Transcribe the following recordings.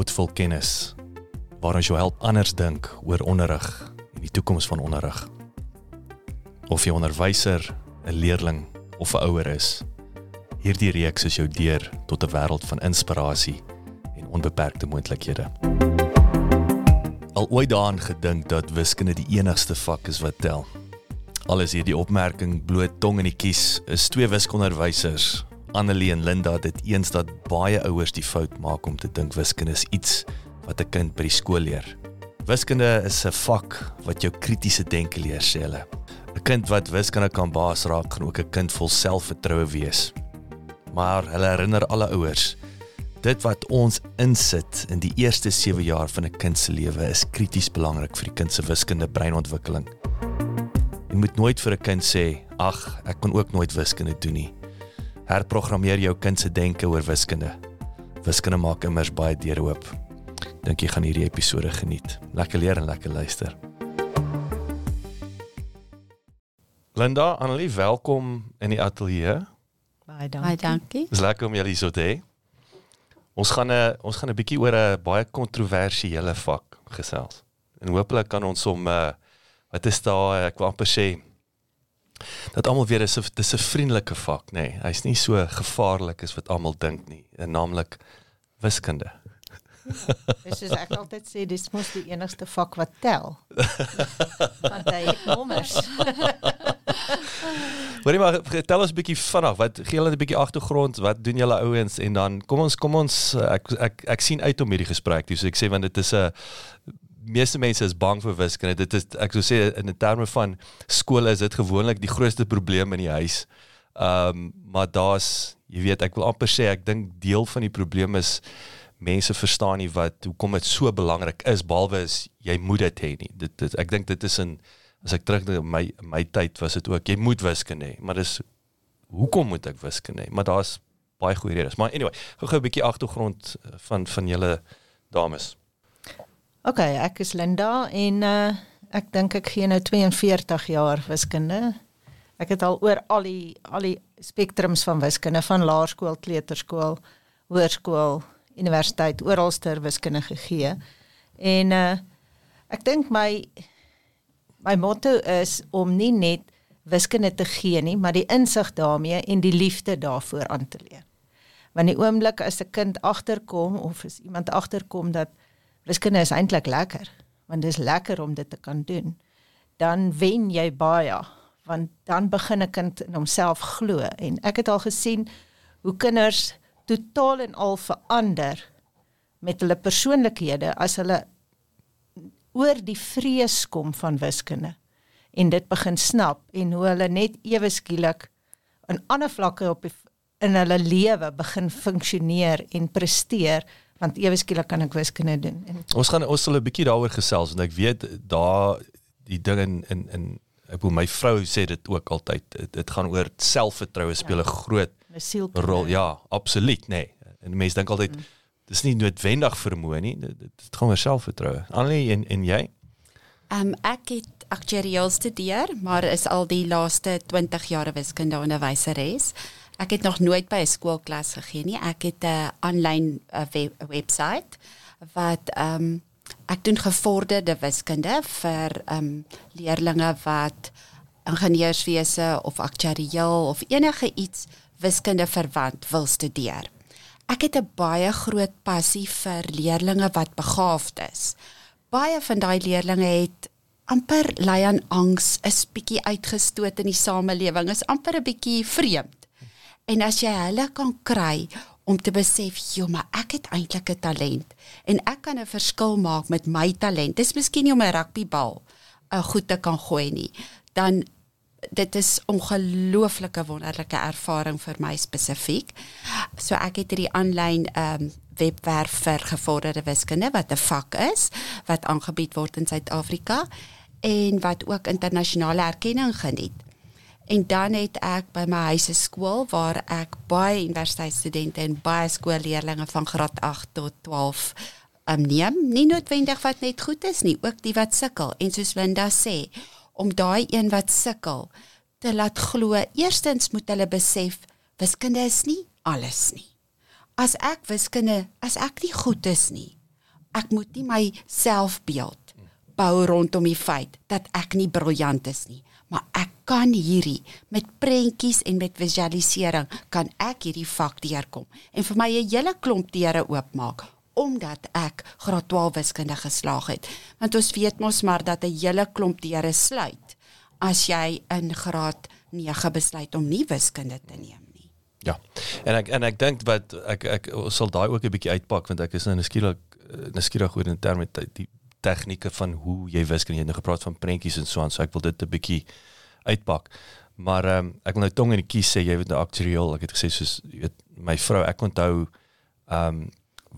pot vol kennis waar ons jou help anders dink oor onderrig en die toekoms van onderrig. Of jy onderwyser, 'n leerling of 'n ouer is, hierdie reeks is jou deur tot 'n wêreld van inspirasie en onbeperkte moontlikhede. Al ooit daaraan gedink dat wiskunde die enigste vak is wat tel. Alles hierdie opmerking bloot tong in die kies is twee wiskundeonderwysers Annelie en Linda dit eens dat baie ouers die fout maak om te dink wiskunde is iets wat 'n kind by die skool leer. Wiskunde is 'n vak wat jou kritiese denke leer, sê hulle. 'n Kind wat wiskunde kan baas raak, gaan ook 'n kind vol selfvertroue wees. Maar hulle herinner alle ouers Dit wat ons insit in die eerste 7 jaar van 'n kind se lewe is krities belangrik vir die kind se wiskunde breinontwikkeling. Jy moet nooit vir 'n kind sê, "Ag, ek kon ook nooit wiskunde doen nie." Herprogrammeer jou kind se denke oor wiskunde. Wiskunde maak immers baie deure oop. Dink jy gaan hierdie episode geniet. Lekker leer en lekker luister. Linda, Annelie, welkom in die ateljee. Baie dankie. Baie dankie. Dis lekker om julle hier so te hê. Ons gaan 'n ons gaan 'n bietjie oor 'n baie kontroversiële vak gesels. En hooplik kan ons hom uh wat is daar ek wil amper sê dat almal weet dis 'n dis 'n vriendelike vak, nê. Nee, Hy's nie so gevaarlik as wat almal dink nie, en naamlik wiskunde. Dis soos ek altyd sê, dis mos die enigste vak wat tel. Want hy het nommers. Hoorie maar vertel ons 'n bietjie vinnig, wat gee julle 'n bietjie agtergrond, wat doen julle ouens en dan kom ons kom ons ek ek ek sien uit om hierdie gesprek toe, so ek sê want dit is 'n meeste mense is bang vir wiskunde. Dit is ek sou sê in terme van skole is dit gewoonlik die grootste probleem in die huis. Ehm um, maar daar's jy weet ek wil amper sê ek dink deel van die probleem is mense verstaan nie wat hoekom dit so belangrik is behalwe is jy moet dit hê nie. Dit, dit ek dink dit is in as ek terugdink my my tyd was dit ook jy moet wiskunde hê, maar dis hoekom moet ek wiskunde hê? Maar daar's baie goeie redes. Maar anyway, gou 'n bietjie agtergrond van van julle dames. OK, ek is Linda en uh ek dink ek gee nou 42 jaar wiskunde. Ek het al oor al die al die spektrums van wiskunde van laerskool, kleuterskool, hoërskool, universiteit oralster wiskunde gegee. En uh ek dink my my motto is om nie net wiskunde te gee nie, maar die insig daarmee en die liefde daarvoor aan te leer. Want die oomblik as 'n kind agterkom of as iemand agterkom dat wiskunde is eintlik lekker, want dit is lekker om dit te kan doen, dan wen jy baie, want dan begin 'n kind in homself glo. En ek het al gesien hoe kinders totaal en al verander met hulle persoonlikhede as hulle oor die vrees kom van wiskunde. En dit begin snap en hoe hulle net ewe skielik in ander vlakke op die, in hulle lewe begin funksioneer en presteer want ewe skielik kan ek wiskunde doen. En Ons gaan ons sal 'n bietjie daaroor gesels want ek weet daar die ding in in in ek wil my vrou sê dit ook altyd dit, gaan oor selfvertroue speel 'n groot 'n siel rol. Ja, absoluut, nee. En mense dink altyd mm. dis nie noodwendig vermoë nie. Dit, dit, dit gaan oor selfvertroue. Annelie en en jy? Ehm um, ek het aktuariël studeer, maar is al die laaste 20 jaar wiskunde onderwyseres. Ek het nog nooit by 'n skoolklas gegee nie. Ek het 'n aanlyn web, webwerf wat ehm um, ek doen gevorderde wiskunde vir ehm um, leerders wat ingenieurswese of aktuariël of enige iets wiskunde verwant wil studeer. Ek het 'n baie groot passie vir leerders wat begaafd is. Baie van daai leerders het amper ly aan angs, is bietjie uitgestoot in die samelewing, is amper 'n bietjie vreemd. En as jy hulle kan kry om te besef, "Jo, maar ek het eintlik 'n talent en ek kan 'n verskil maak met my talent." Dis miskien nie om 'n rugbybal uh, goed te kan gooi nie. Dan dit is ongelooflike wonderlike ervaring vir my spesifiek. So ek het hierdie aanlyn ehm um, webwerf vir gevorderde wiskunde wat 'n vak is wat aangebied word in Suid-Afrika en wat ook internasionale erkenning geniet. En dan het ek by my huise skool waar ek baie universiteitsstudente en baie skoolleerders van graad 8 tot 12 um, neem, nie noodwendig wat net goed is nie, ook die wat sukkel en soos Linda sê, om daai een wat sukkel te laat glo. Eerstens moet hulle besef wiskunde is nie alles nie. As ek wiskunde, as ek nie goed is nie, ek moet nie my selfbeeld bou rondom die feit dat ek nie briljant is nie, maar ek kan hierdie met prentjies en met visualisering kan ek hierdie vak deurkom en vir my 'n hele klomp deure oopmaak omdat ek graad 12 wiskunde geslaag het. Want ons weet mos maar dat 'n hele klomp deure sluit as jy in graad 9 besluit om nie wiskunde te neem nie. Ja. En ek en ek dink wat ek ek sal daai ook 'n bietjie uitpak want ek is nou nuuskierig nuuskierig oor in terme die tegnieke van hoe jy wiskunde jy het nou gepraat van prentjies en so aan so ek wil dit 'n bietjie uitpak. Maar ehm um, ek wil nou tong in die kies sê jy weet nou aktueel ek het gesê soos jy weet my vrou ek onthou ehm um,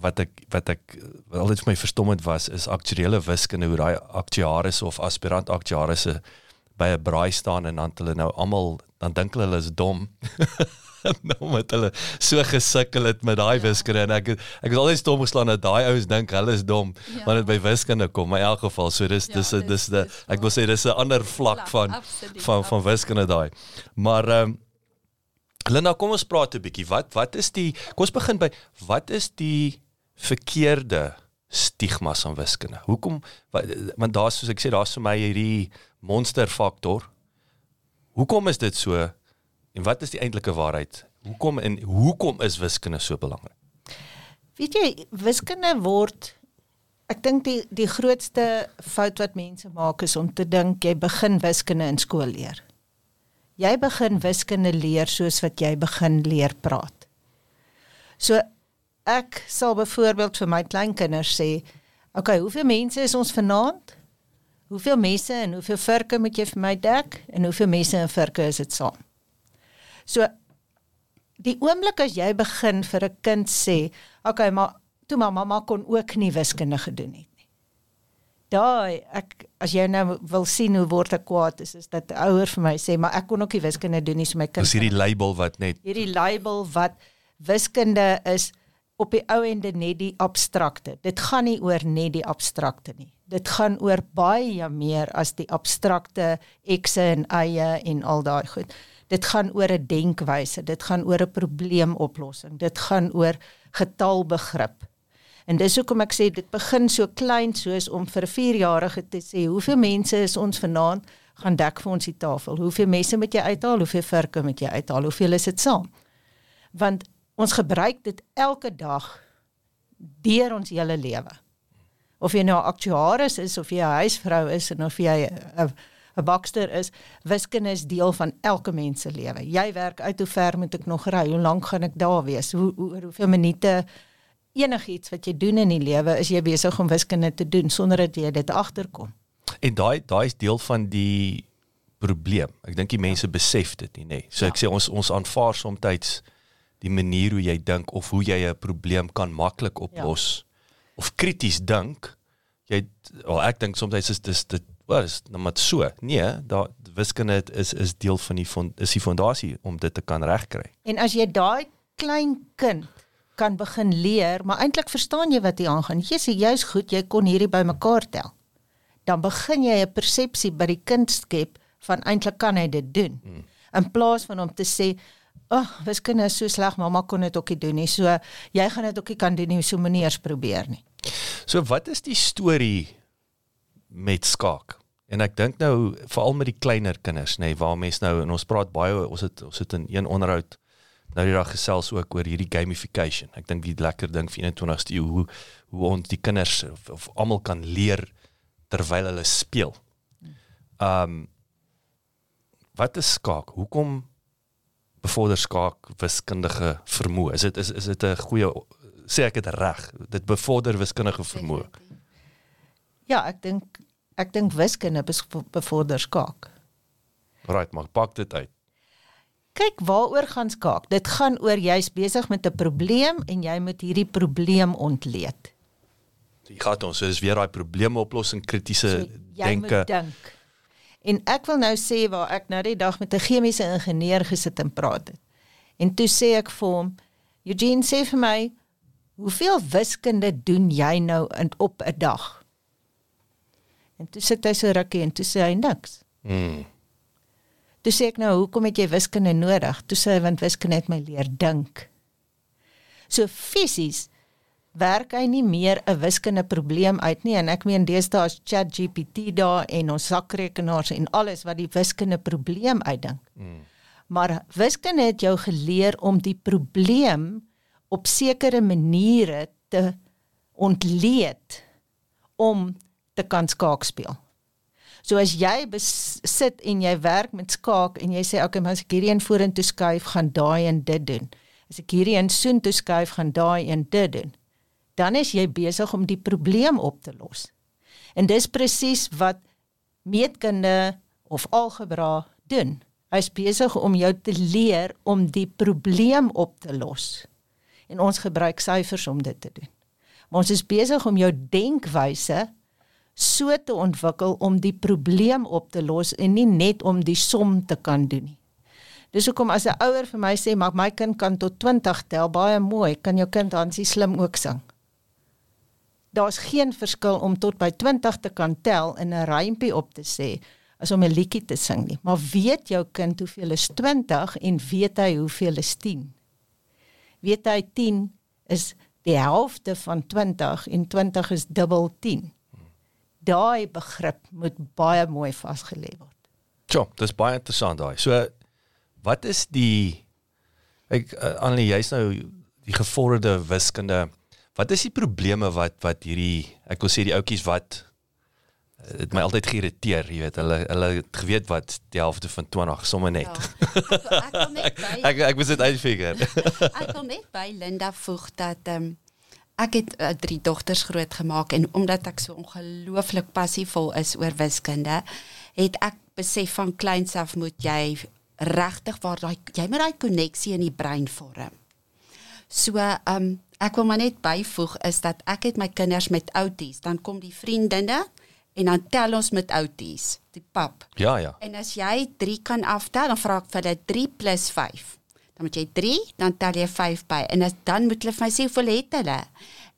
wat ek wat ek wat altyd vir my verstommend was is aktuele wiskunde hoe daai aktuaris of aspirant aktuaris by 'n braai staan en dan hulle nou almal dan dink hulle is dom. nou met hulle so gesukkel het met daai wiskunde en ek ek is altyd stom geslaan dat daai ouens dink hulle is dom ja. wanneer dit by wiskunde kom. Maar in elk geval so dis ja, dis dis, dis die ek wil sê dis 'n ander vlak van absoluut, van van wiskunde daai. Maar ehm um, Linda, kom ons praat 'n bietjie. Wat wat is die Kom ons begin by wat is die verkeerde stigmas aan wiskunde? Hoekom wat, want daar's soos ek sê daar's vir my hierdie monster faktor. Hoekom is dit so? En wat is die eintlike waarheid? Hoekom en hoekom is wiskunde so belangrik? Weet jy, wiskunde word ek dink die die grootste fout wat mense maak is om te dink jy begin wiskunde in skool leer. Jy begin wiskunde leer soos wat jy begin leer praat. So ek sal byvoorbeeld vir my kleinkinders sê, "Oké, okay, hoeveel mense is ons vanaand? Hoeveel messe en hoeveel virke moet jy vir my dek en hoeveel messe en virke is dit saam?" So die oomblik as jy begin vir 'n kind sê, "Oké, okay, maar toe maar mamma kon ook nie wiskunde gedoen het nie." Daai ek as jy nou wil sien hoe word ek kwaad is, is dat ouer vir my sê, "Maar ek kon ook nie wiskunde doen nie, so my kind." Dis hierdie label wat net hierdie label wat wiskunde is op die ou ende net die abstrakte. Dit gaan nie oor net die abstrakte nie. Dit gaan oor baie meer as die abstrakte x'e en y'e en al daai goed dit gaan oor 'n denkwyse, dit gaan oor 'n probleemoplossing, dit gaan oor getalbegrip. En dis hoekom ek sê dit begin so klein soos om vir 'n 4-jarige te sê hoeveel mense is ons vanaand gaan dek vir ons die tafel. Hoeveel messe moet jy uithaal? Hoeveel virke moet jy uithaal? Hoeveel is dit saam? Want ons gebruik dit elke dag deur ons hele lewe. Of jy nou 'n aktuaris is of jy 'n huisvrou is en of jy 'n 'n bakster is, wiskunde is deel van elke mens se lewe. Jy werk uit hoe ver moet ek nog ry? Hoe lank gaan ek daar wees? Hoe hoe hoeveel minute enigiets wat jy doen in die lewe is jy besig om wiskunde te doen sonder dat jy dit agterkom. En daai daai is deel van die probleem. Ek dink die mense ja. besef dit nie, nê. Nee. So ja. ek sê ons ons aanvaar soms die manier hoe jy dink of hoe jy 'n probleem kan maklik oplos ja. of krities dink. Jy wel ek dink soms is dit dit was nou maar so. Nee, daar wiskunde is is deel van die fond, is die fondasie om dit te kan regkry. En as jy daai klein kind kan begin leer, maar eintlik verstaan jy wat hier aangaan. Jy sê jy's goed, jy kon hierdie bymekaar tel. Dan begin jy 'n persepsie by die kind skep van eintlik kan hy dit doen. Hmm. In plaas van om te sê, "Ag, oh, wiskunde is so sleg, mamma kon dit ook nie doen nie." So jy gaan dit ook nie kan doen nie, so meneers probeer nie. So wat is die storie met skaak. En ek dink nou veral met die kleiner kinders nê nee, waar mense nou en ons praat baie ons het ons het in een onderhoud nou die dag gesels ook oor hierdie gamification. Ek dink die lekker ding vir 21ste eeu hoe hoe ons die kinders of, of almal kan leer terwyl hulle speel. Um wat is skaak? Hoekom bevorder skaak wiskundige vermoë? Is dit is is dit 'n goeie sê ek dit reg? Dit bevorder wiskundige vermoë. Ja, ek dink ek dink wiskunde bevorder skaak. Right, maar pak dit uit. Kyk, waaroor gaan skaak? Dit gaan oor jy's besig met 'n probleem en jy moet hierdie probleem ontleed. Jy gaan ons, is weer daai probleemoplossing kritiese so, denke. Dink. En ek wil nou sê waar ek nou die dag met 'n chemiese ingenieur gesit en praat het. En toe sê ek vir hom, Eugene sê vir my, hoeveel wiskunde doen jy nou in op 'n dag? En toe sit hy so rukkie en toe sê hy niks. Mm. Toe sê ek nou, hoekom het jy wiskunde nodig? Toe sê hy want wiskunde het my leer dink. So fisies werk hy nie meer 'n wiskundige probleem uit nie en ek meen deesdae is ChatGPT daar en ons sakrekenaars en alles wat die wiskundige probleem uitdink. Mm. Maar wiskunde het jou geleer om die probleem op sekere maniere te ontleed om te kan skaak speel. So as jy sit en jy werk met skaak en jy sê okay, maar as ek hierdie een vorentoe skuif, gaan daai en dit doen. As ek hierdie een soontoe skuif, gaan daai en dit doen. Dan is jy besig om die probleem op te los. En dis presies wat meetkunde of algebra doen. Hy's besig om jou te leer om die probleem op te los. En ons gebruik syfers om dit te doen. Maar ons is besig om jou denkwyse so te ontwikkel om die probleem op te los en nie net om die som te kan doen nie. Dis hoekom as 'n ouer vir my sê maar my kind kan tot 20 tel, baie mooi, kan jou kind Hansie slim ook sing. Daar's geen verskil om tot by 20 te kan tel in 'n rympie op te sê as om 'n liedjie te sing nie. Maar weet jou kind hoeveel is 20 en weet hy hoeveel is 10? Weet hy 10 is die helfte van 20 en 20 is dubbel 10 daai begrip moet baie mooi vasgelê word. Ja, dis baie interessant daai. So wat is die ek uh, Annelie, jy's nou die gevorderde wiskunde. Wat is die probleme wat wat hierdie ek wil sê die ouetjies wat dit uh, my altyd geïrriteer, jy weet, hulle hulle het geweet wat die helfte van 20 somme net. Ja. Ek ek, net by, ek ek was dit uitfigure. ek wil net by Linda voeg dat ehm um, ek het uh, drie dogters grootgemaak en omdat ek so ongelooflik passievol is oor wiskunde, het ek besef van kleins af moet jy regtig waar daai jy moet daai koneksie in die brein vorm. So, ehm um, ek wil maar net byvoeg is dat ek het my kinders met outies, dan kom die vriendinne en dan tel ons met outies, die pap. Ja, ja. En as jy 3 kan aftel, dan vra ek vir hulle 3 + 5 dan moet jy 3, dan tel jy 5 by en as, dan moet hulle vir my sê hoeveel het hulle.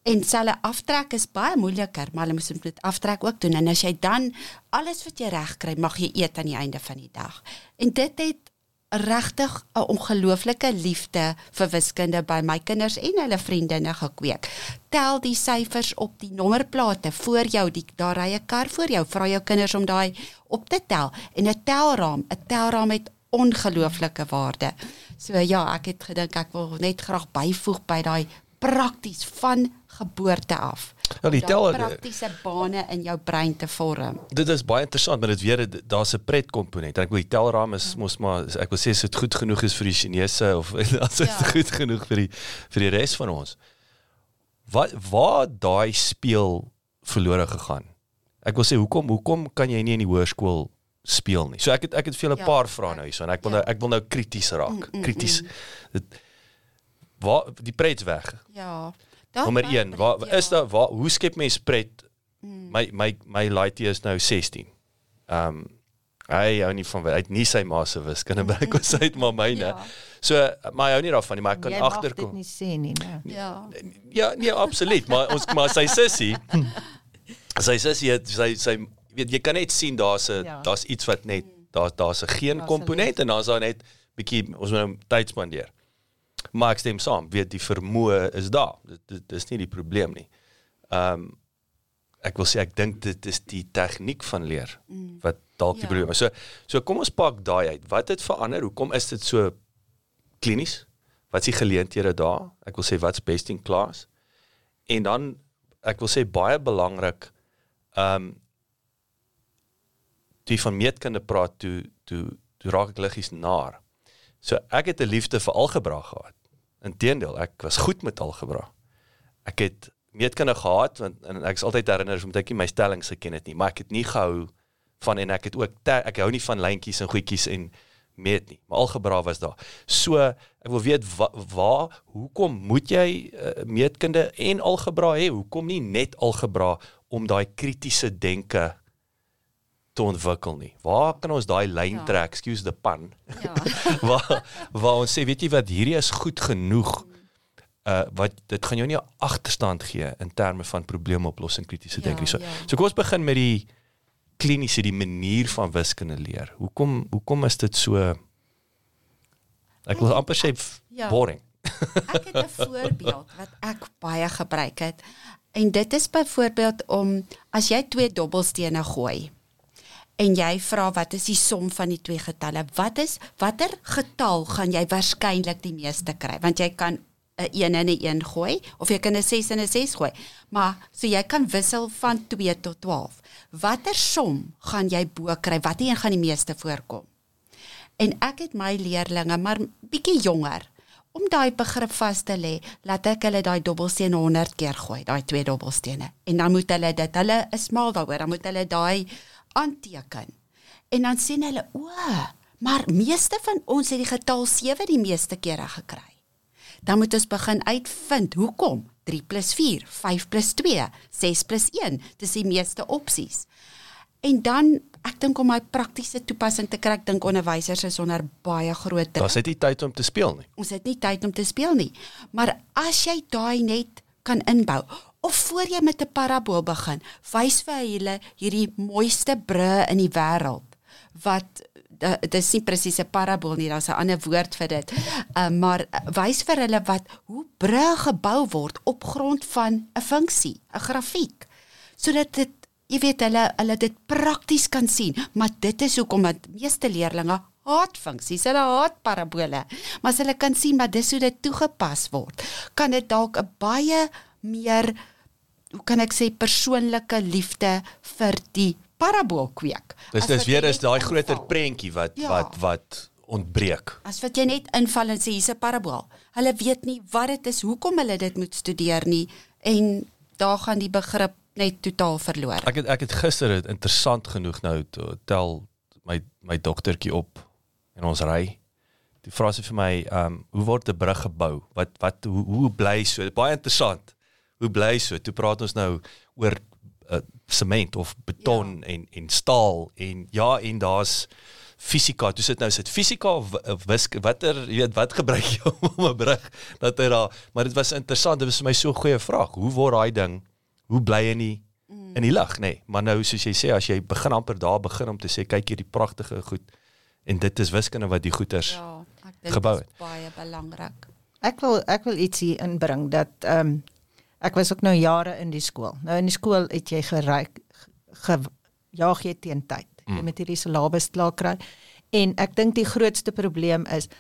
En hulle aftrek is baie moeiliker, maar hulle moet dit aftrek ook doen en as jy dan alles wat jy reg kry, mag jy eet aan die einde van die dag. En dit het regtig 'n ongelooflike liefde vir wiskunde by my kinders en hulle vriendinne gekweek. Tel die syfers op die nommerplate voor jou, die daar ry 'n kar voor jou, vra jou kinders om daai op te tel en 'n telraam, 'n telraam het ongelooflike waarde. So ja, ek het gedink ek wil net graag byvoeg by daai prakties van geboorte af. Ja, die tel praktiese bane in jou brein te vorm. Dit is baie interessant, maar dit weer daar's 'n pret komponent. Ek wil die telraam is ja. mos maar ek wil sê as dit goed genoeg is vir die Chinese of as dit ja. goed genoeg vir die vir die res van ons. Wat waar daai speel verlore gegaan? Ek wil sê hoekom hoekom kan jy nie in die hoërskool speel nie. So ek het ek het vir julle 'n ja. paar vrae nou hierso en ek wil ja. nou ek wil nou krities raak. Mm, mm, krities. Mm. Dit waar die pret weg. Ja. Nommer 1, waar ja. is daar waar hoe skep mens pret? Mm. My my my laaitie is nou 16. Ehm um, hy hou nie van hy het nie sy ma se wiskunde by ek was uit maar myne. Ja. So maar hy hou nie daarvan nie, maar ek kan agterkom. Jy mag dit nie sê nie, nee. Ja. Ja, nee, absoluut, maar ons maar sy sussie. sy sussie het sy sy weet jy kan net sien daar's 'n ja. daar's iets wat net daar daar's 'n geen komponent en dan's daar net bietjie ons moet nou tyd spandeer. Maar ek stem saam, weet die vermoë is daar. Dit, dit is nie die probleem nie. Ehm um, ek wil sê ek dink dit is die tegniek van leer mm. wat dalk die ja. probleem is. So so kom ons pak daai uit. Wat het verander? Hoekom is dit so klinies? Wat is die geleenthede daar? Ek wil sê wat's best in class? En dan ek wil sê baie belangrik ehm um, toe van meetkunde praat toe toe toe raak ek liggies naar. So ek het 'n liefde vir algebra gehad. Inteendeel, ek was goed met algebra. Ek het meetkunde gehad want en ek is altyd herinner moet ek nie my stellings geken het nie, maar ek het nie gehou van en ek het ook te, ek hou nie van lyntjies en goedjies en meet nie. Maar algebra was daar. So ek wil weet waar wa, hoekom moet jy uh, meetkunde en algebra hê? Hoekom nie net algebra om daai kritiese denke te ontwikkel nie. Waar kan ons daai lyn ja. trek? Excuse the pun. Ja. waar waar ons sê, weet jy wat, hierdie is goed genoeg. Uh wat dit gaan jou nie agterstand gee in terme van probleemoplossing kritiese ja, denke. So, ja. so kom ons begin met die kliniese die manier van wiskunde leer. Hoekom hoekom is dit so ek wil amper sê ja. boring. Ek het 'n voorbeeld wat ek baie gebruik het. En dit is byvoorbeeld om as jy twee dobbelstene gooi en jy vra wat is die som van die twee getalle? Wat is watter getal gaan jy waarskynlik die meeste kry? Want jy kan 'n 1 en 'n 1 gooi of jy kan 'n 6 en 'n 6 gooi. Maar so jy kan wissel van 2 tot 12. Watter som gaan jy bo kry? Watter een gaan die meeste voorkom? En ek het my leerdlinge maar bietjie jonger om daai begrip vas te lê, laat ek hulle daai dobbelsteen 100 keer gooi, daai twee dobbelstene. En dan moet hulle dit, hulle is mal daaroor, dan moet hulle daai aanteken. En dan sien hulle, o, maar meeste van ons het die getal 7 die meeste kere gekry dan moet ons begin uitvind hoekom 3 + 4, 5 + 2, 6 + 1, dis die meeste opsies. En dan ek dink om my praktiese toepassing te kry, ek dink onderwysers is onder baie groot druk. Daar's net nie tyd om te speel nie. Ons het nie tyd om te speel nie. Maar as jy daai net kan inbou of voor jy met 'n parabool begin, wys vir hulle hierdie mooiste brûe in die wêreld wat dit is nie presies 'n parabool nie, daar's 'n ander woord vir dit. Uh, maar wys vir hulle wat hoe brûe gebou word op grond van 'n funksie, 'n grafiek. Sodat dit jy weet hulle hulle dit prakties kan sien, maar dit is hoekom dat meeste leerders haat funksies, hulle haat parabole. Maar as hulle kan sien maar dis hoe dit toegepas word, kan dit dalk 'n baie meer hoe kan ek sê persoonlike liefde vir die parabool kweek. Dis dis weer is daai groter prentjie wat ja. wat wat ontbreek. As wat jy net inval en sê hier's 'n parabool. Hulle weet nie wat dit is, hoekom hulle dit moet studeer nie en daar gaan die begrip net totaal verloor. Ek het ek het gister dit interessant genoeg nou tel my my dogtertjie op en ons ry. Die vra sy vir my, ehm, um, hoe word 'n brug gebou? Wat wat hoe, hoe bly so? Baie interessant. Hoe bly so? Toe praat ons nou oor uh, sement of beton ja. en en staal en ja en daar's fisika. Toe sit nou sit fisika of wiskunde watter jy weet wat gebruik jy om 'n brug dat hy daar maar dit was interessant. Dit was vir my so 'n goeie vraag. Hoe word daai ding hoe bly in die in die lug nê? Nee, maar nou soos jy sê as jy begin amper daar begin om te sê kyk hierdie pragtige goed en dit is wiskunde wat die goeters ja, gebou het. Baie belangrik. Ek wil ek wil ietsie inbring dat ehm um, Ek was ook nou jare in die skool. Nou in die skool het jy geryk ge, jaag jy teen tyd. Jy mm. moet hierdie syllabus klaar kry. En ek dink die grootste probleem is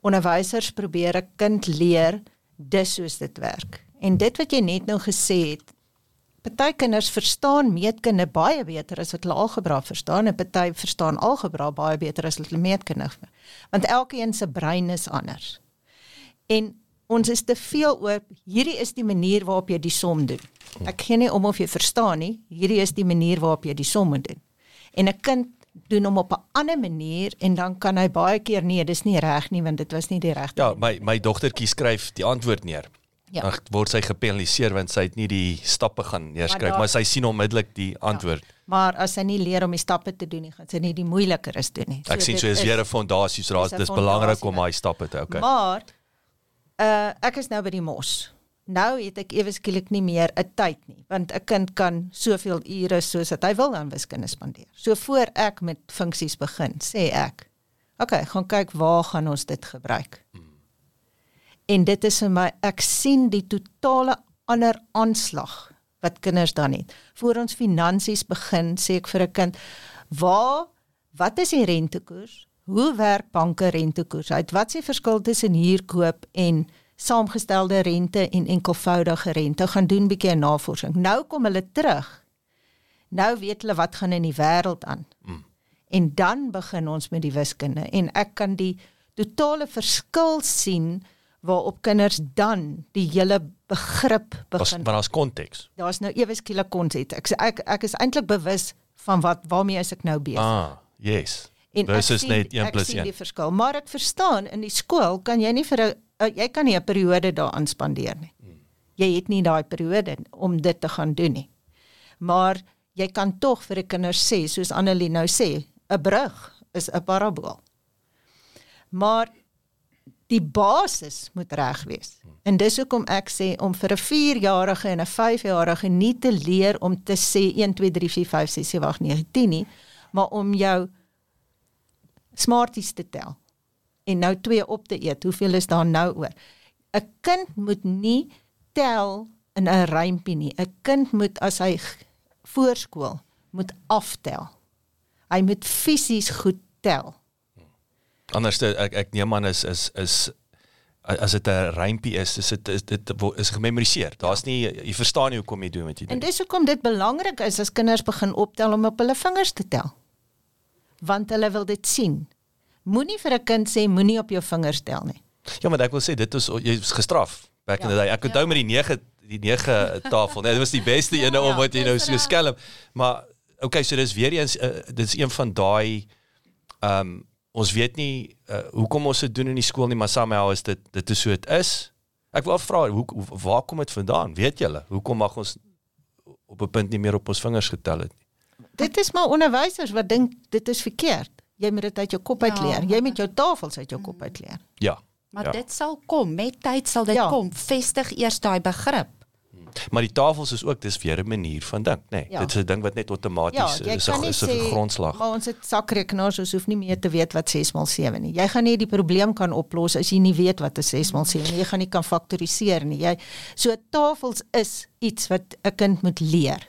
onderwysers probeer 'n kind leer dis soos dit werk. En dit wat jy net nou gesê het, party kinders verstaan meetkunde baie beter as wat hulle algebra verstaan en party verstaan algebra baie beter as hulle meetkunde. Want elkeen se brein is anders. En ons is te veel oop hierdie is die manier waarop jy die som doen. Ek gee nie om of jy verstaan nie, hierdie is die manier waarop jy die som moet doen. En 'n kind doen hom op 'n ander manier en dan kan hy baie keer nee, dis nie reg nie want dit was nie die regte. Ja, my my dogtertjie skryf die antwoord neer. Ja. Dan word sy gepenaliseer want sy het nie die stappe gaan neerskryf, maar, maar sy sien onmiddellik die ja. antwoord. Ja. Maar as sy nie leer om die stappe te doen nie, gaan sy nie die moeiliker is doen nie. So ek sien so is weer 'n fondasie, so dit is belangrik om daai stappe te okay. Maar Uh ek is nou by die mos. Nou het ek ewe skielik nie meer 'n tyd nie, want 'n kind kan soveel ure soos wat hy wil aan wiskunde spandeer. So voor ek met funksies begin, sê ek, "Oké, okay, gaan kyk waar gaan ons dit gebruik." En dit is vir my ek sien die totale ander aanslag wat kinders dan het. Voor ons finansies begin, sê ek vir 'n kind, "Waar wat is die rentekoers? Hoe werk banke rentekoers uit? Wat is die verskil tussen huurkoop en saamgestelde rente en enkelvoudige rente? Gaan doen 'n bietjie navorsing. Nou kom hulle terug. Nou weet hulle wat gaan in die wêreld aan. Mm. En dan begin ons met die wiskunde en ek kan die totale verskil sien waarop kinders dan die hele begrip begin. Maar daar's konteks. Daar's nou ewe skielik konteks. Ek ek ek is eintlik bewus van wat waarmee is ek nou besig. Ah, yes. En versus sien, net 1 plus 1. Ek sien die verskil, maar ek verstaan in die skool kan jy nie vir 'n uh, jy kan nie 'n periode daaraan spandeer nie. Jy het nie daai periode om dit te gaan doen nie. Maar jy kan tog vir 'n kinders sê soos Annelie nou sê, 'n brug is 'n parabool. Maar die basis moet reg wees. En dis hoekom ek sê om vir 'n 4-jarige en 'n 5-jarige nie te leer om te sê 1 2 3 4 5 6 7 8 9 10 nie, maar om jou smarties te tel en nou twee op te eet. Hoeveel is daar nou oor? 'n kind moet nie tel in 'n rympie nie. 'n Kind moet as hy voorskool moet aftel. Hy moet fisies goed tel. Anders ek ek neem aan is is is as dit 'n rympie is, is dit is dit is gememoriseer. Daar's nie jy verstaan nie hoekom jy doen wat jy En doen. dis hoekom dit belangrik is as kinders begin optel om op hulle vingers te tel. Want hulle wil dit sien. Moenie vir 'n kind sê moenie op jou vingers tel nie. Ja, maar ek wil sê dit is jy's gestraf back in the Ja. day. Ek onthou met die 9 die 9 tafel. Nee, dit was die beste Ja, ene om ja, wat jy nou so skelm. Maar okay, so dis weer eens uh, dis een van daai ehm um, ons weet nie uh, hoekom ons dit doen in die skool nie, maar somehow is dit dit is so dit is. Ek wil vra hoe, hoe waar kom dit vandaan? Weet julle? Hoekom mag ons op 'n punt nie meer op ons vingers getel het nie? Dit is maar onderwysers wat dink dit is verkeerd. Jy moet dit uit jou kop Ja, leer. Jy moet jou tafels uit jou kop uit leer. Ja. Maar ja. dit sal kom, met tyd sal dit Ja. kom. Vestig eers daai begrip. Maar die tafels is ook dis weer 'n manier van dink, nê. Nee, Ja. Dit is 'n ding wat net Ja, outomaties jy is 'n nie is 'n grondslag. maar ons het sakrekenaars, ons hoef nie meer te weet wat 6 x 7 nie. Jy gaan nie die probleem kan oplos as jy nie weet wat 'n 6 x 7 nie. Jy gaan nie kan faktoriseer nie. Jy so tafels is iets wat 'n kind moet leer.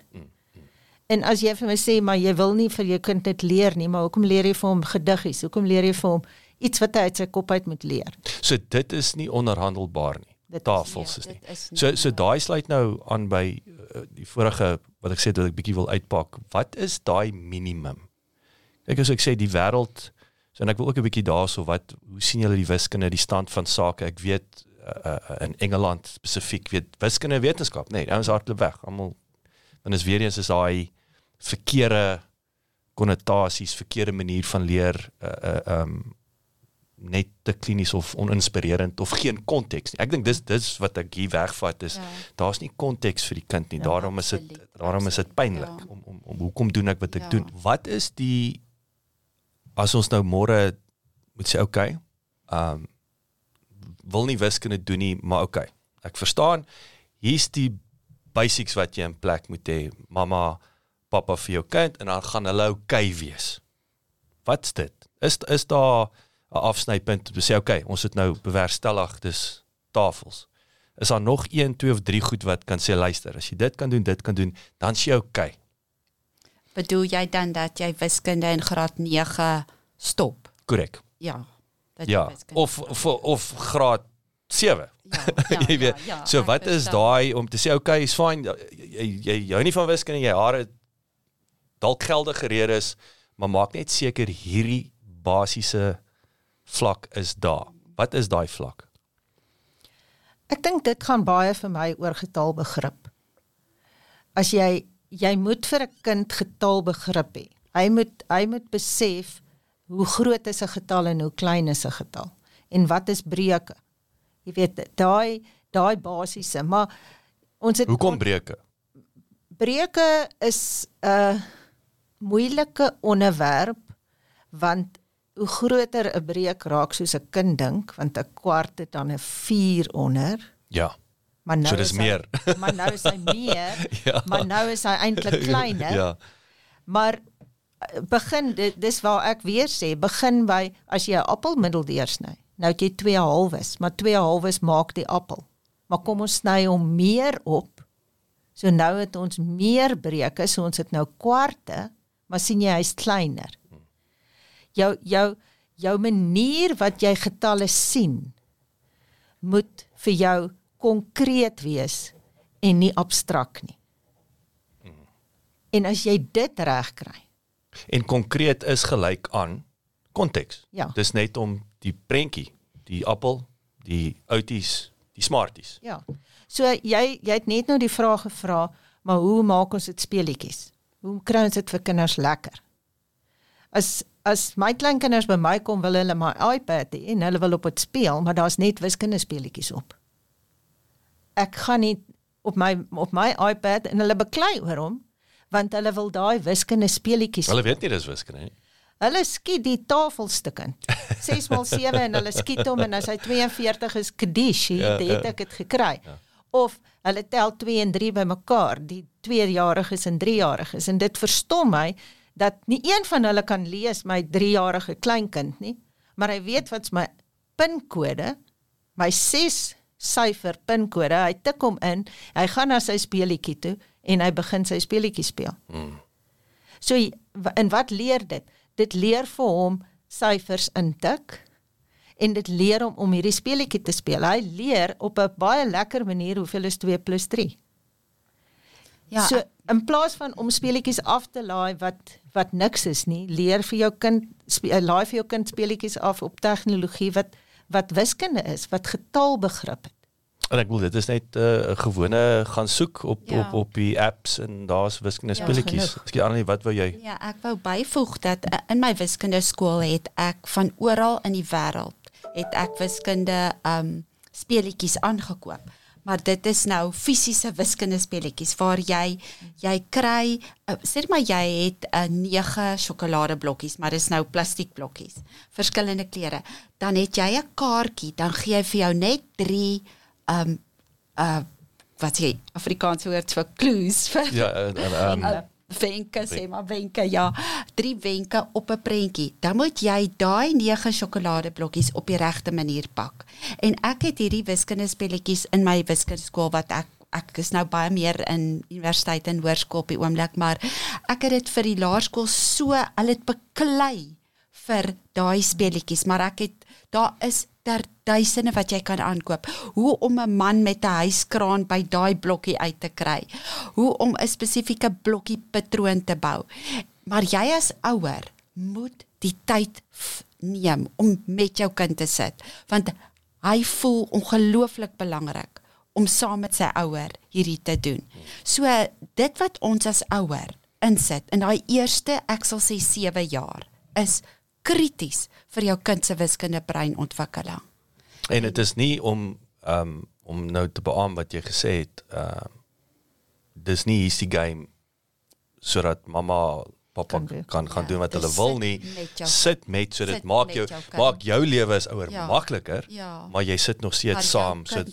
En as jy vir my sê maar jy wil nie vir jou kind dit leer nie, maar hoekom leer jy vir hom gediggies? Hoekom leer jy vir hom iets wat hy uit sy kop uit moet leer? So dit is nie onderhandelbaar nie. Dit is- Tafels is nee, nie. dit is nie So so daai sluit nou aan by uh, die vorige wat ek sê dat ek bietjie wil uitpak. Wat is daai minimum? Kyk as ek sê die wêreld so en ek wil ook 'n bietjie daarso wat hoe sien julle die wiskunde die stand van sake? Ek weet uh, uh, in Engeland spesifiek weet wiskunde en wetenskap, nee, ouens hardloop weg. Almal dan is weer eens is daai verkeerde konnotasies, verkeerde manier van leer uh uh um net te klinies of oninspirerend of geen konteks nie. Ek dink dis dis wat ek hier wegvat is Ja. daar's nie konteks vir die kind nie. Ja, daarom is dit daarom is dit absoluut, pynlik ja. om om om hoekom doen ek wat ek Ja. doen? Wat is die as ons nou môre moet sê okay, um, wil nie wiskunde doen nie, maar okay. Ek verstaan. Hier's die basics wat jy in plek moet hê. Mamma, pappa vir jou kind en dan gaan hulle okay wees. Wat's dit? Is is daar 'n afsnypunt om te sê okay, ons het nou bewerkstellig dis tafels. Is daar nog 1, 2 of 3 goed wat kan sê luister, as jy dit kan doen, dit kan doen, dan is jy okay. Bedoel jy dan dat jy wiskunde in graad 9 stop? Korrek. Ja. Ja, of of of graad 7. ja, jy weet. ja, so ek wat is daai om te sê okay, is fyn. Jy jy jy hou nie van wiskunde, jy hare dalk geldige redes, maar maak net seker hierdie basiese vlak is daar. Wat is daai vlak? Ek dink dit gaan baie vir my oor getaalbegrip. As jy jy moet vir 'n kind getaalbegrip hê. Hy moet hy moet besef hoe groot is 'n getal en hoe klein is 'n getal en wat is breuke. Jy weet daai daai basiese, maar ons het Hoekom breuke? breuke is 'n moeilike onderwerp want hoe groter 'n breuk raak soos 'n kind dink, want 'n kwart het dan 'n 4 onder. Ja. Maar nou So dis is meer. Hy, maar nou is hy meer. Ja. Maar nou is hy eintlik kleiner. Ja. Maar eh, begin dit dis waar ek weer sê, begin by as jy 'n appel middeldeursny. Nou het jy 2 halwes, maar 2 halwes maak die appel. Maar kom ons sny hom meer op. So nou het ons meer breuke, so ons het nou kwarte, maar sien jy hy's kleiner. Jou jou jou manier wat jy getalle sien moet vir jou konkreet wees en nie abstrakt nie. En as jy dit reg kry. En konkreet is gelyk aan konteks. Ja. Dis net om die prentjie, die appel, die outies, die smarties. Ja. So jy jy het net nou die vraag gevra, maar hoe maak ons dit speletjies? Hoe kry ons dit vir kinders lekker? As as my kleinkinders by my kom wil hulle my iPad hê en hulle wil op dit speel, maar daar's net wiskunde speletjies op. Ek gaan nie op my op my iPad en hulle beklei oor hom want hulle wil daai wiskunde speletjies Hulle weet nie dis wiskunde nie. Hulle skiet die tafelstukkend. 6 x 7 en hulle skiet hom en as hy 42 is kadish, Ja, het, ja. het ek dit gekry. Of hulle tel 2 en 3 bymekaar, die 2-jariges en 3-jariges en dit verstom my dat nie een van hulle kan lees my 3-jarige kleinkind nie, maar hy weet wat's my pinkode, my 6 syfer pinkode. Hy tik hom in, hy gaan na sy speelietjie toe en hy begin sy speelietjie speel. Mm. So en wat leer dit? Dit leer vir hom syfers intik en dit leer hom om hierdie speelietjie te speel. Hy leer op 'n baie lekker manier hoeveel is 2 + 3. Ja. So in plaas van om speelietjies af te laai wat wat niks is nie, leer vir jou kind speel, laai vir jou kind speelietjies af op tegnologie wat wat wiskunde is, wat getalbegrip het. En ek wil dit is net 'n uh, gewone gaan soek op ja. op op die apps en daar's wiskunde ja, speletjies. Ja, Ekskuus Annelie, wat wou jy? Ja, ek wou byvoeg dat uh, in my wiskunde skool het ek van oral in die wêreld het ek wiskunde um speletjies aangekoop. Maar dit is nou fisiese wiskunde speletjies waar jy jy kry uh, sê maar jy het 'n uh, 9 sjokoladeblokkies, maar dis nou plastiekblokkies, verskillende kleure. Dan het jy 'n kaartjie, dan gee hy vir jou net 3 um uh wat sê Afrikaanse woord vir clues vir ja uh, uh, um, uh, wenke sê maar wenke ja. Drie wenke op 'n prentjie. Dan moet jy daai 9 sjokoladeblokkies op die regte manier pak. En ek het hierdie wiskunde spelletjies in my wiskunde skool wat ek ek is nou baie meer in universiteit en hoërskool op die oomblik maar ek het dit vir die laerskool so al dit beklei vir daai spelletjies maar ek het daar is ter duisende wat jy kan aankoop. Hoe om 'n man met 'n huiskraan by daai blokkie uit te kry. Hoe om 'n spesifieke blokkie patroon te bou. Maar jy as ouer moet die tyd neem om met jou kind te sit want hy voel ongelooflik belangrik om saam met sy ouer hierdie te doen. So dit wat ons as ouer insit in daai eerste ek sal sê 7 jaar is krities vir jou kind se wiskunde breinontwikkeling. En dit is nie om um om nou te beamoen wat jy gesê het, uh dis nie hier's die game sodat mamma pappa kan kan gaan ja, doen wat hulle wil nie. Met sit met so dit maak jou, jou maak jou lewe as ouer ja, makliker, ja, maar jy sit nog steeds saam so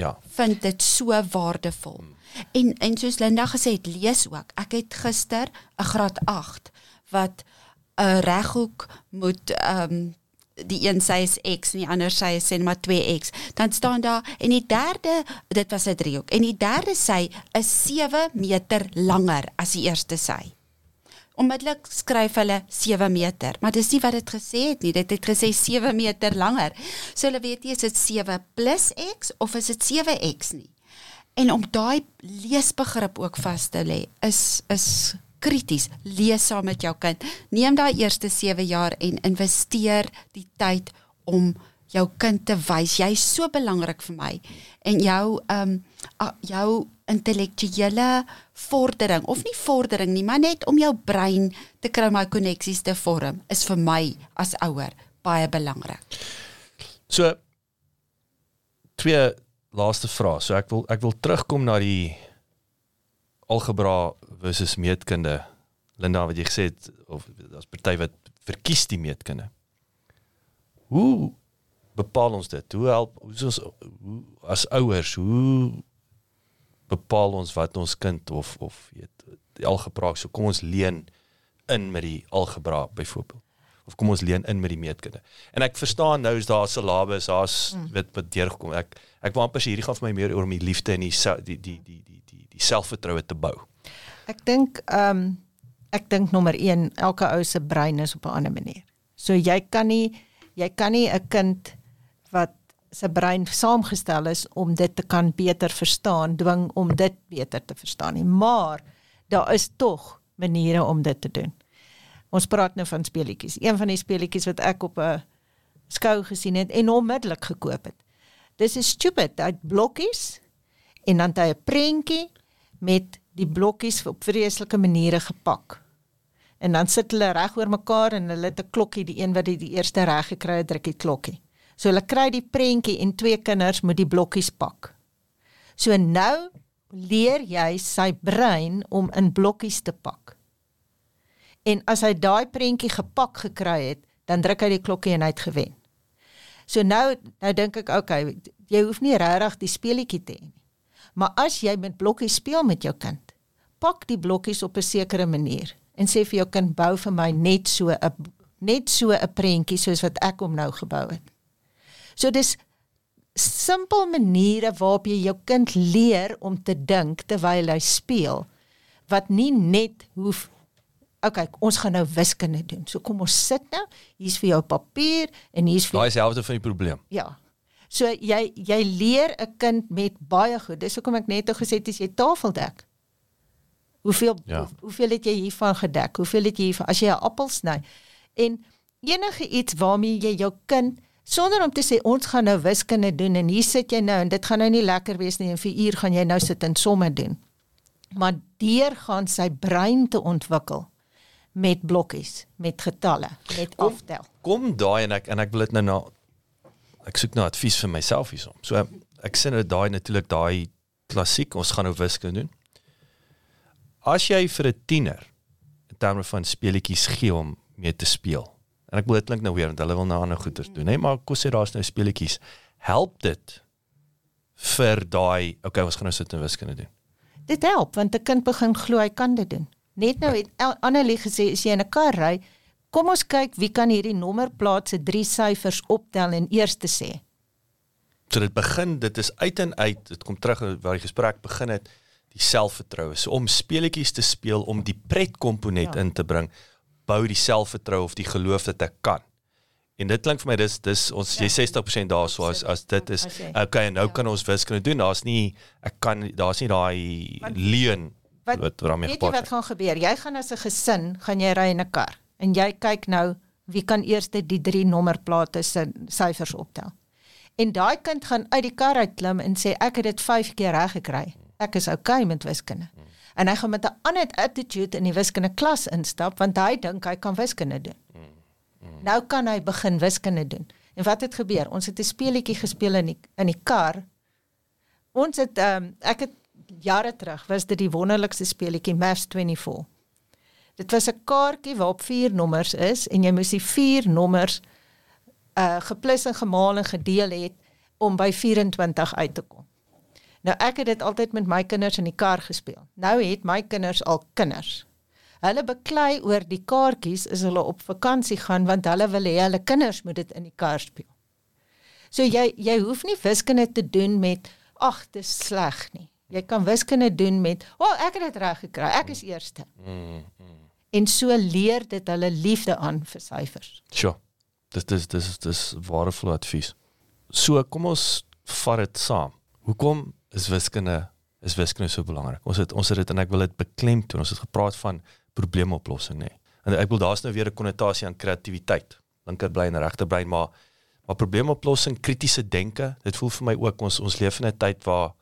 ja. Vind dit so waardevol. Hmm. En en soos Linda gesê het, lees ook. Ek het gister 'n graad 8 wat 'n reghoek moet ehm um, die een sy is x en die ander sy is sê maar 2x dan staan daar en die derde dit was 'n driehoek en die derde sy is 7 meter langer as die eerste sy. Onmiddellik skryf hulle 7 meter maar dis nie wat dit gesê het nie. Dit het gesê 7 meter langer. So hulle weet nie is dit 7 plus x of is dit 7x nie? En om daai leesbegrip ook vas te lê is is krities lees saam met jou kind. Neem daai eerste 7 jaar en investeer die tyd om jou kind te wys jy is so belangrik vir my en jou ehm um, jou intellektuele vordering of nie vordering nie maar net om jou brein te kry my koneksies te vorm is vir my as ouer baie belangrik. So twee laaste vrae. So ek wil ek wil terugkom na die algebra versus meetkunde. Linda wat jy gesê het of daar's party wat verkies die meetkunde. Hoe bepaal ons dit? Hoe help hoe ons hoe as ouers hoe bepaal ons wat ons kind of of weet die algebra so kom ons leen in met die algebra byvoorbeeld of kom ons leen in met die meetkunde. En ek verstaan nou is daar syllabus, daar's mm. weet wat deurgekom. Ek ek wou amper sê hierdie gaan vir my meer oor om die liefde en die die die die, die selfvertroue te bou. Ek dink ehm um, ek dink nommer 1 elke ou se brein is op 'n ander manier. So jy kan nie jy kan nie 'n kind wat se brein saamgestel is om dit te kan beter verstaan dwing om dit beter te verstaan nie. Maar daar is tog maniere om dit te doen. Ons praat nou van speletjies. Een van die speletjies wat ek op 'n skou gesien het en onmiddellik gekoop het. Dis is stupid, dit blokkies en dan 'n prentjie met die blokkies op vreeslike maniere gepak. En dan sit hulle reg oor mekaar en hulle het 'n klokkie, die een wat die, die eerste reg gekry het, druk die klokkie. So hulle kry die prentjie en twee kinders moet die blokkies pak. So nou leer jy sy brein om in blokkies te pak. En as hy daai prentjie gepak gekry het, dan druk hy die klokkie en hy het gewen. So nou nou dink ek, okay, jy hoef nie regtig die speletjie te hê nie. Maar as jy met blokkies speel met jou kind, pak die blokkies op 'n sekere manier en sê vir jou kind bou vir my net so 'n net so 'n prentjie soos wat ek hom nou gebou het. So dis simpel maniere waarop jy jou kind leer om te dink terwyl hy speel wat nie net hoef Okay, ons gaan nou wiskunde doen. So kom ons sit nou. Hier's vir jou papier en hier's vir Daai helfte van die probleem. Ja. So jy jy leer 'n kind met baie goed. Dis hoekom ek net gesê het as jy tafel dek. Hoeveel Ja. hoe, hoeveel het jy hiervan gedek? Hoeveel het jy hiervan as jy 'n appel sny? En enige iets waarmee jy jou kind sonder om te sê ons gaan nou wiskunde doen en hier sit jy nou en dit gaan nou nie lekker wees nie en vir uur gaan jy nou sit en somme doen. Maar deur gaan sy brein te ontwikkel met blokkies, met getalle, met Kom- aftel. Kom daai en ek en ek wil dit nou na ek soek nou advies vir myself hiersom. So ek sê nou daai natuurlik daai klassiek ons gaan nou wiskunde doen. As jy vir 'n tiener in terme van speletjies gee om mee te speel. En ek wil dit klink nou weer want hulle wil nou ander goeders doen, hè, maar kom sê daar's nou speletjies. Help dit vir daai okay, ons gaan nou sit en wiskunde doen. Dit help want 'n kind begin glo hy kan dit doen. Net nou het El- Annelie gesê as jy in 'n kar ry, kom ons kyk wie kan hierdie nommerplaat se drie syfers optel en eers te sê. So dit begin, dit is uit en uit, dit kom terug waar die gesprek begin het, die selfvertroue. So om speletjies te speel om die pretkomponent Ja. in te bring, bou die selfvertroue of die geloof dat ek kan. En dit klink vir my dis dis ons jy 60% daarso as as dit is okay en nou ja. kan ons wiskunde doen. Daar's nie ek kan daar's nie daai leuen Wat wat waarmee weet jy wat gepaard. gaan gebeur? Jy gaan as 'n gesin, gaan jy ry in 'n kar en jy kyk nou wie kan eers die drie nommerplate se syfers optel. En daai kind gaan uit die kar uitklim en sê ek het dit 5 keer reg gekry. Ek is okay met wiskunde. En hy gaan met 'n ander attitude in die wiskunde klas instap want hy dink hy kan wiskunde doen. Nou kan hy begin wiskunde doen. En wat het gebeur? Ons het 'n speletjie gespeel in die in die kar. Ons het ehm um, ek het jare terug was dit die wonderlikste speletjie Maths 24. Dit was 'n kaartjie waarop vier nommers is en jy moes die vier nommers uh geplus en gemaal en gedeel het om by 24 uit te kom. Nou ek het dit altyd met my kinders in die kar gespeel. Nou het my kinders al kinders. Hulle beklei oor die kaartjies as hulle op vakansie gaan want hulle wil hê hulle kinders moet dit in die kar speel. So jy jy hoef nie wiskunde te doen met ag, dis sleg nie. Jy kan wiskunde doen met, "O, oh, ek het dit reg gekry. Ek is eerste." Mm, En so leer dit hulle liefde aan vir syfers. Sure. Dis dis dis dis waardevolle advies. So kom ons vat dit saam. Hoekom is wiskunde is wiskunde so belangrik? Ons het ons het dit en ek wil dit beklemtoon. Ons het gepraat van probleemoplossing, nê. Nee. En ek wil daar's nou weer 'n konnotasie aan kreatiwiteit. Linkerbrein en regterbrein, maar maar probleemoplossing, kritiese denke, dit voel vir my ook ons ons leef in 'n tyd waar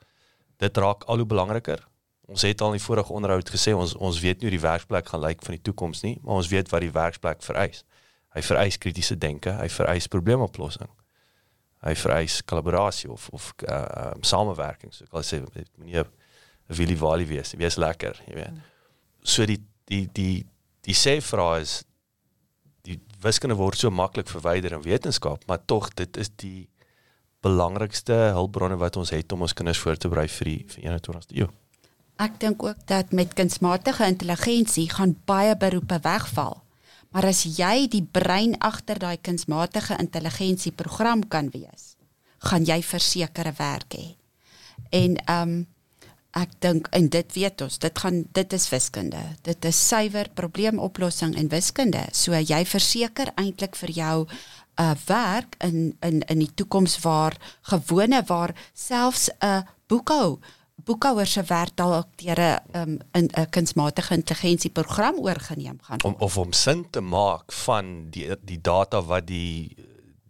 dit raak al hoe belangriker. Ons het al in die vorige onderhoud gesê ons ons weet nie hoe die werksplek gaan lyk van die toekoms nie, maar ons weet wat die werksplek vereis. Hy vereis kritiese denke, hy vereis probleemoplossing. Hy vereis kollaborasie of of uh, uh, samewerking. So ek wil sê 'n Willie Wally wees, wees lekker, jy weet. So die die die die sê vrae is die wiskunde word so maklik verwyder in wetenskap, maar tog dit is die belangrikste hulpbronne wat ons het om ons kinders voor te berei vir die vir 21ste eeu. Ek dink ook dat met kunsmatige intelligensie gaan baie beroepe wegval. Maar as jy die brein agter daai kunsmatige intelligensie program kan wees, gaan jy versekerde werk hê. En ehm um, ek dink en dit weet ons, dit gaan dit is wiskunde. Dit is suiwer probleemoplossing in wiskunde. So jy verseker eintlik vir jou uh werk in in in die toekoms waar gewone waar selfs 'n uh, boekhou boekhouer se werk dalk deur 'n um, 'n 'n kunsmatige intelligensie program oorgeneem gaan Om of om sin te maak van die die data wat die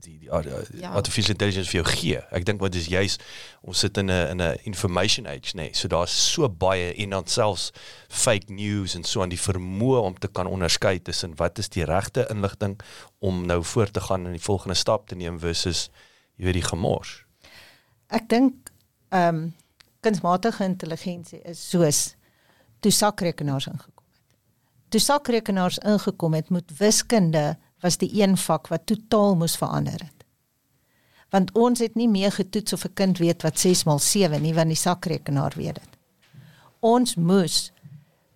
die, die uh, Ja. artificial intelligence vir jou gee. Ek dink wat is juis ons sit in 'n in 'n information age, nee. So daar's so baie en dan selfs fake news en so aan die vermoë om te kan onderskei tussen wat is die regte inligting om nou voort te gaan en die volgende stap te neem versus jy weet die gemors. Ek dink ehm um, kunsmatige intelligensie is soos toe sakrekenaars ingekom het. Toe sakrekenaars ingekom het, moet wiskunde was die een vak wat totaal moes verander het. Want ons het nie meer getoets of 'n kind weet wat 6 x 7 nie, want die sakrekenaar weet dit. Ons moes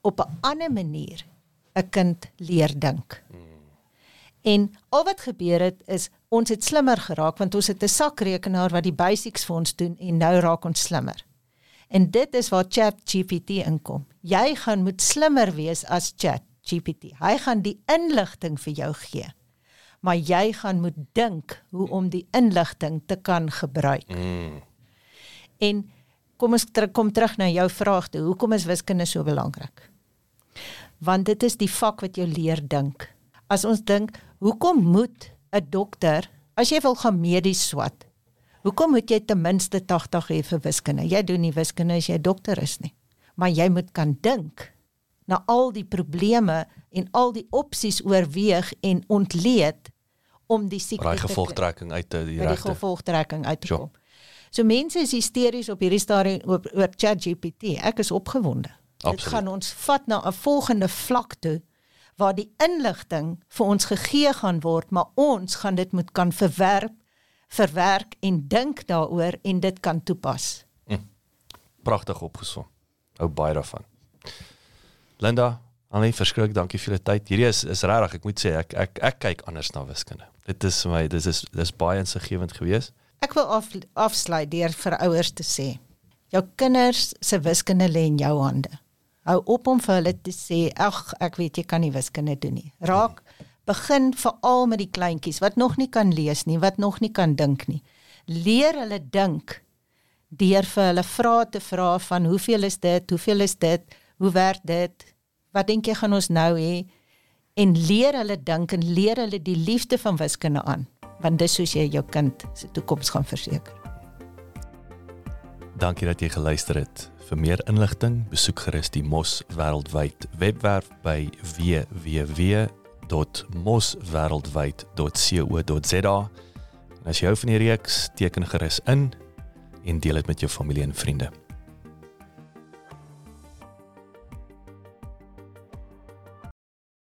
op 'n ander manier 'n kind leer dink. En al wat gebeur het is ons het slimmer geraak want ons het 'n sakrekenaar wat die basics vir ons doen en nou raak ons slimmer. En dit is waar ChatGPT inkom. Jy gaan moet slimmer wees as ChatGPT. Hy gaan die inligting vir jou gee. Maar jy gaan moet dink hoe om die inligting te kan gebruik. Mm. En kom ons ter, kom terug na jou vraag toe. Hoekom is wiskunde so belangrik? Want dit is die vak wat jou leer dink. As ons dink, hoekom moet 'n dokter as jy wil gaan medies swat? Hoekom moet jy ten minste 80 hê vir wiskunde? Jy doen nie wiskunde as jy dokter is nie. Maar jy moet kan dink na al die probleme en al die opsies oorweeg en ontleed om die siekte te gevolgtrekking uit te die regte. gevolgtrekking uit te kom. So mense is hysteries op hierdie stadium oor, oor ChatGPT. Ek is opgewonde. Dit Absoluut. gaan ons vat na 'n volgende vlak toe waar die inligting vir ons gegee gaan word, maar ons gaan dit moet kan verwerp, verwerk en dink daaroor en dit kan toepas. Pragtig opgesom. Hou baie daarvan. Linda, Annie, verskriklik dankie vir julle tyd. Hierdie is is regtig, ek moet sê ek ek ek kyk anders na wiskunde. Dit is vir my dis is dis baie insiggewend geweest. Ek wil af, afsluit deur vir ouers te sê: jou kinders se wiskunde lê in jou hande. Hou op om vir hulle te sê, "Ag, ek weet jy kan nie wiskunde doen nie." Raak begin veral met die kleintjies wat nog nie kan lees nie, wat nog nie kan dink nie. Leer hulle dink deur vir hulle vrae te vra van hoeveel is dit? Hoeveel is dit? Hoe werk dit? Wat dink jy gaan ons nou hê? En leer hulle dink en leer hulle die liefde van wiskunde aan, want dis soos jy jou kind se toekoms gaan verseker. Dankie dat jy geluister het. Vir meer inligting, besoek gerus die Mos wêreldwyd webwerf by www.moswêreldwyd.co.za. En as jy hou van die reeks, teken gerus in en deel dit met jou familie en vriende.